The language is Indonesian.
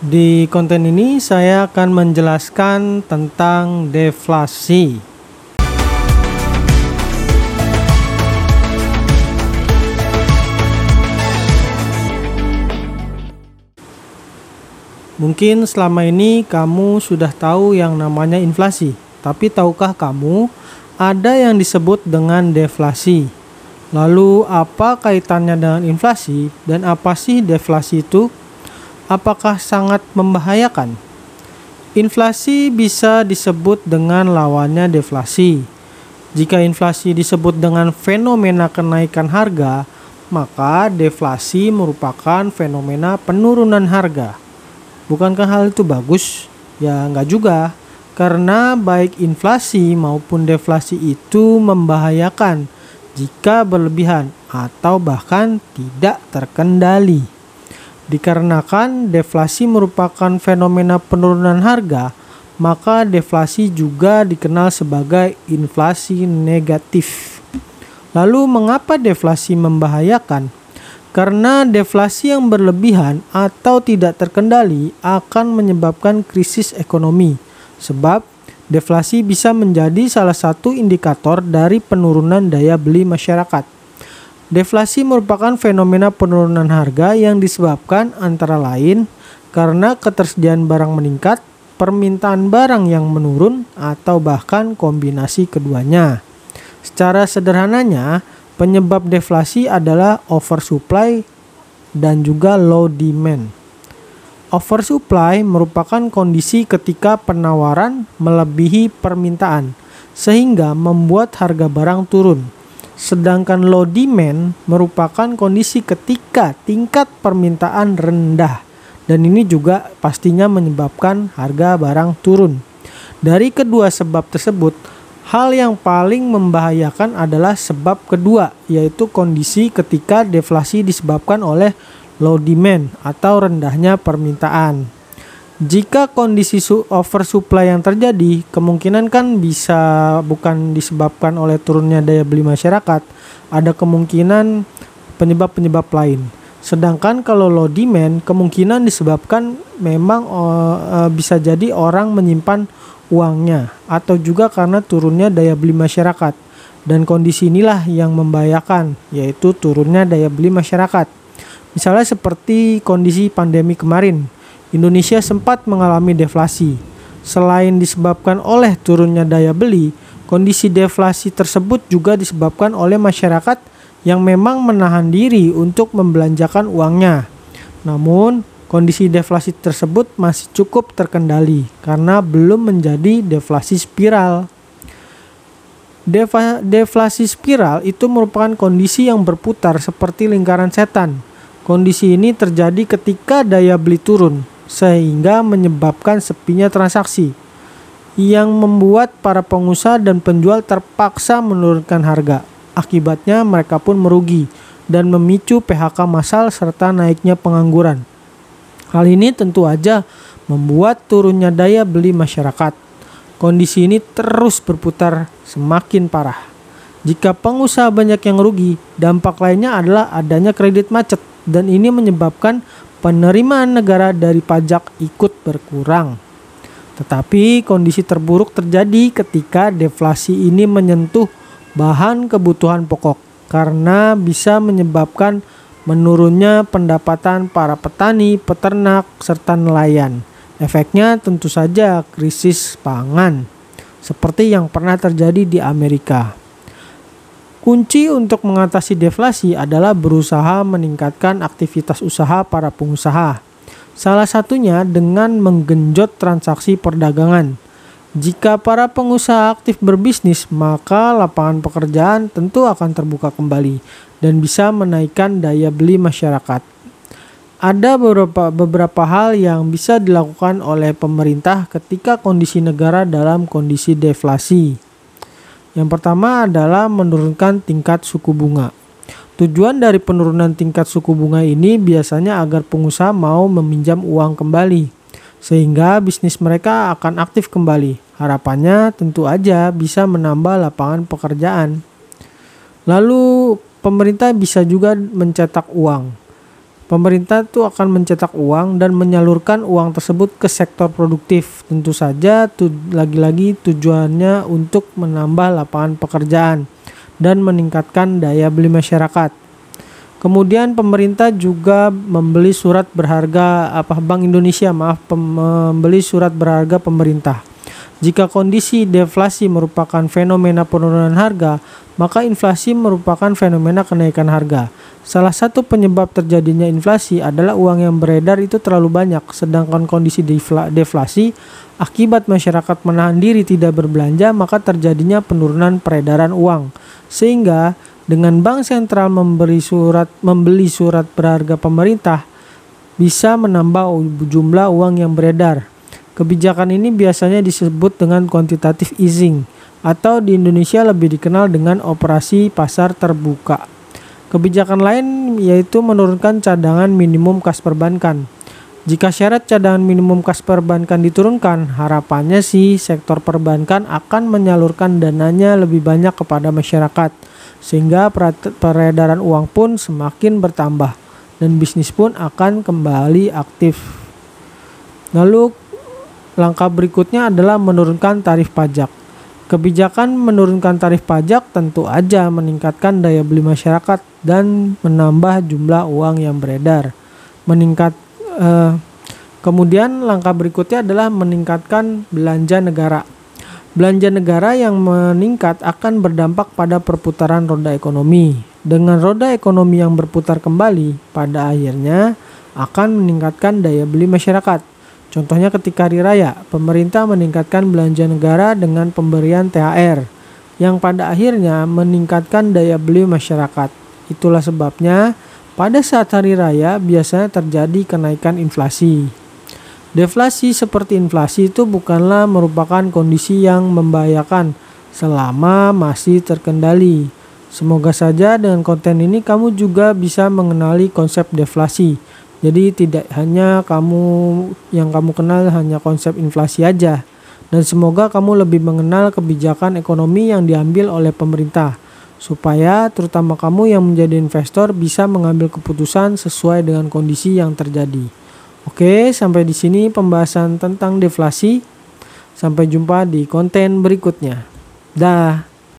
Di konten ini saya akan menjelaskan tentang deflasi. Mungkin selama ini kamu sudah tahu yang namanya inflasi, tapi tahukah kamu ada yang disebut dengan deflasi? Lalu, apa kaitannya dengan inflasi, dan apa sih deflasi itu? Apakah sangat membahayakan? Inflasi bisa disebut dengan lawannya deflasi. Jika inflasi disebut dengan fenomena kenaikan harga, maka deflasi merupakan fenomena penurunan harga. Bukankah hal itu bagus? Ya, enggak juga. Karena baik inflasi maupun deflasi itu membahayakan jika berlebihan atau bahkan tidak terkendali. Dikarenakan deflasi merupakan fenomena penurunan harga, maka deflasi juga dikenal sebagai inflasi negatif. Lalu, mengapa deflasi membahayakan? Karena deflasi yang berlebihan atau tidak terkendali akan menyebabkan krisis ekonomi, sebab deflasi bisa menjadi salah satu indikator dari penurunan daya beli masyarakat. Deflasi merupakan fenomena penurunan harga yang disebabkan antara lain karena ketersediaan barang meningkat, permintaan barang yang menurun, atau bahkan kombinasi keduanya. Secara sederhananya, penyebab deflasi adalah oversupply dan juga low demand. Oversupply merupakan kondisi ketika penawaran melebihi permintaan, sehingga membuat harga barang turun. Sedangkan low demand merupakan kondisi ketika tingkat permintaan rendah dan ini juga pastinya menyebabkan harga barang turun. Dari kedua sebab tersebut, hal yang paling membahayakan adalah sebab kedua, yaitu kondisi ketika deflasi disebabkan oleh low demand atau rendahnya permintaan. Jika kondisi oversupply yang terjadi, kemungkinan kan bisa bukan disebabkan oleh turunnya daya beli masyarakat, ada kemungkinan penyebab-penyebab lain. Sedangkan kalau low demand, kemungkinan disebabkan memang uh, bisa jadi orang menyimpan uangnya atau juga karena turunnya daya beli masyarakat. Dan kondisi inilah yang membahayakan, yaitu turunnya daya beli masyarakat. Misalnya seperti kondisi pandemi kemarin, Indonesia sempat mengalami deflasi. Selain disebabkan oleh turunnya daya beli, kondisi deflasi tersebut juga disebabkan oleh masyarakat yang memang menahan diri untuk membelanjakan uangnya. Namun, kondisi deflasi tersebut masih cukup terkendali karena belum menjadi deflasi spiral. Deva, deflasi spiral itu merupakan kondisi yang berputar seperti lingkaran setan. Kondisi ini terjadi ketika daya beli turun, sehingga menyebabkan sepinya transaksi yang membuat para pengusaha dan penjual terpaksa menurunkan harga. Akibatnya mereka pun merugi dan memicu PHK massal serta naiknya pengangguran. Hal ini tentu saja membuat turunnya daya beli masyarakat. Kondisi ini terus berputar semakin parah. Jika pengusaha banyak yang rugi, dampak lainnya adalah adanya kredit macet dan ini menyebabkan penerimaan negara dari pajak ikut berkurang. Tetapi kondisi terburuk terjadi ketika deflasi ini menyentuh bahan kebutuhan pokok karena bisa menyebabkan menurunnya pendapatan para petani, peternak, serta nelayan. Efeknya tentu saja krisis pangan seperti yang pernah terjadi di Amerika. Kunci untuk mengatasi deflasi adalah berusaha meningkatkan aktivitas usaha para pengusaha. Salah satunya dengan menggenjot transaksi perdagangan. Jika para pengusaha aktif berbisnis, maka lapangan pekerjaan tentu akan terbuka kembali dan bisa menaikkan daya beli masyarakat. Ada beberapa beberapa hal yang bisa dilakukan oleh pemerintah ketika kondisi negara dalam kondisi deflasi. Yang pertama adalah menurunkan tingkat suku bunga. Tujuan dari penurunan tingkat suku bunga ini biasanya agar pengusaha mau meminjam uang kembali, sehingga bisnis mereka akan aktif kembali. Harapannya tentu aja bisa menambah lapangan pekerjaan. Lalu, pemerintah bisa juga mencetak uang. Pemerintah itu akan mencetak uang dan menyalurkan uang tersebut ke sektor produktif. Tentu saja lagi-lagi tujuannya untuk menambah lapangan pekerjaan dan meningkatkan daya beli masyarakat. Kemudian pemerintah juga membeli surat berharga apa Bank Indonesia maaf membeli surat berharga pemerintah. Jika kondisi deflasi merupakan fenomena penurunan harga, maka inflasi merupakan fenomena kenaikan harga. Salah satu penyebab terjadinya inflasi adalah uang yang beredar itu terlalu banyak, sedangkan kondisi deflasi akibat masyarakat menahan diri tidak berbelanja, maka terjadinya penurunan peredaran uang. Sehingga dengan bank sentral memberi surat membeli surat berharga pemerintah bisa menambah jumlah uang yang beredar. Kebijakan ini biasanya disebut dengan quantitative easing atau di Indonesia lebih dikenal dengan operasi pasar terbuka. Kebijakan lain yaitu menurunkan cadangan minimum kas perbankan. Jika syarat cadangan minimum kas perbankan diturunkan, harapannya sih sektor perbankan akan menyalurkan dananya lebih banyak kepada masyarakat, sehingga peredaran uang pun semakin bertambah dan bisnis pun akan kembali aktif. Lalu langkah berikutnya adalah menurunkan tarif pajak. Kebijakan menurunkan tarif pajak tentu aja meningkatkan daya beli masyarakat dan menambah jumlah uang yang beredar. Meningkat eh, kemudian langkah berikutnya adalah meningkatkan belanja negara. Belanja negara yang meningkat akan berdampak pada perputaran roda ekonomi. Dengan roda ekonomi yang berputar kembali, pada akhirnya akan meningkatkan daya beli masyarakat. Contohnya ketika hari raya, pemerintah meningkatkan belanja negara dengan pemberian THR yang pada akhirnya meningkatkan daya beli masyarakat. Itulah sebabnya pada saat hari raya biasanya terjadi kenaikan inflasi. Deflasi seperti inflasi itu bukanlah merupakan kondisi yang membahayakan selama masih terkendali. Semoga saja dengan konten ini kamu juga bisa mengenali konsep deflasi jadi tidak hanya kamu yang kamu kenal hanya konsep inflasi aja. Dan semoga kamu lebih mengenal kebijakan ekonomi yang diambil oleh pemerintah supaya terutama kamu yang menjadi investor bisa mengambil keputusan sesuai dengan kondisi yang terjadi. Oke, sampai di sini pembahasan tentang deflasi. Sampai jumpa di konten berikutnya. Dah.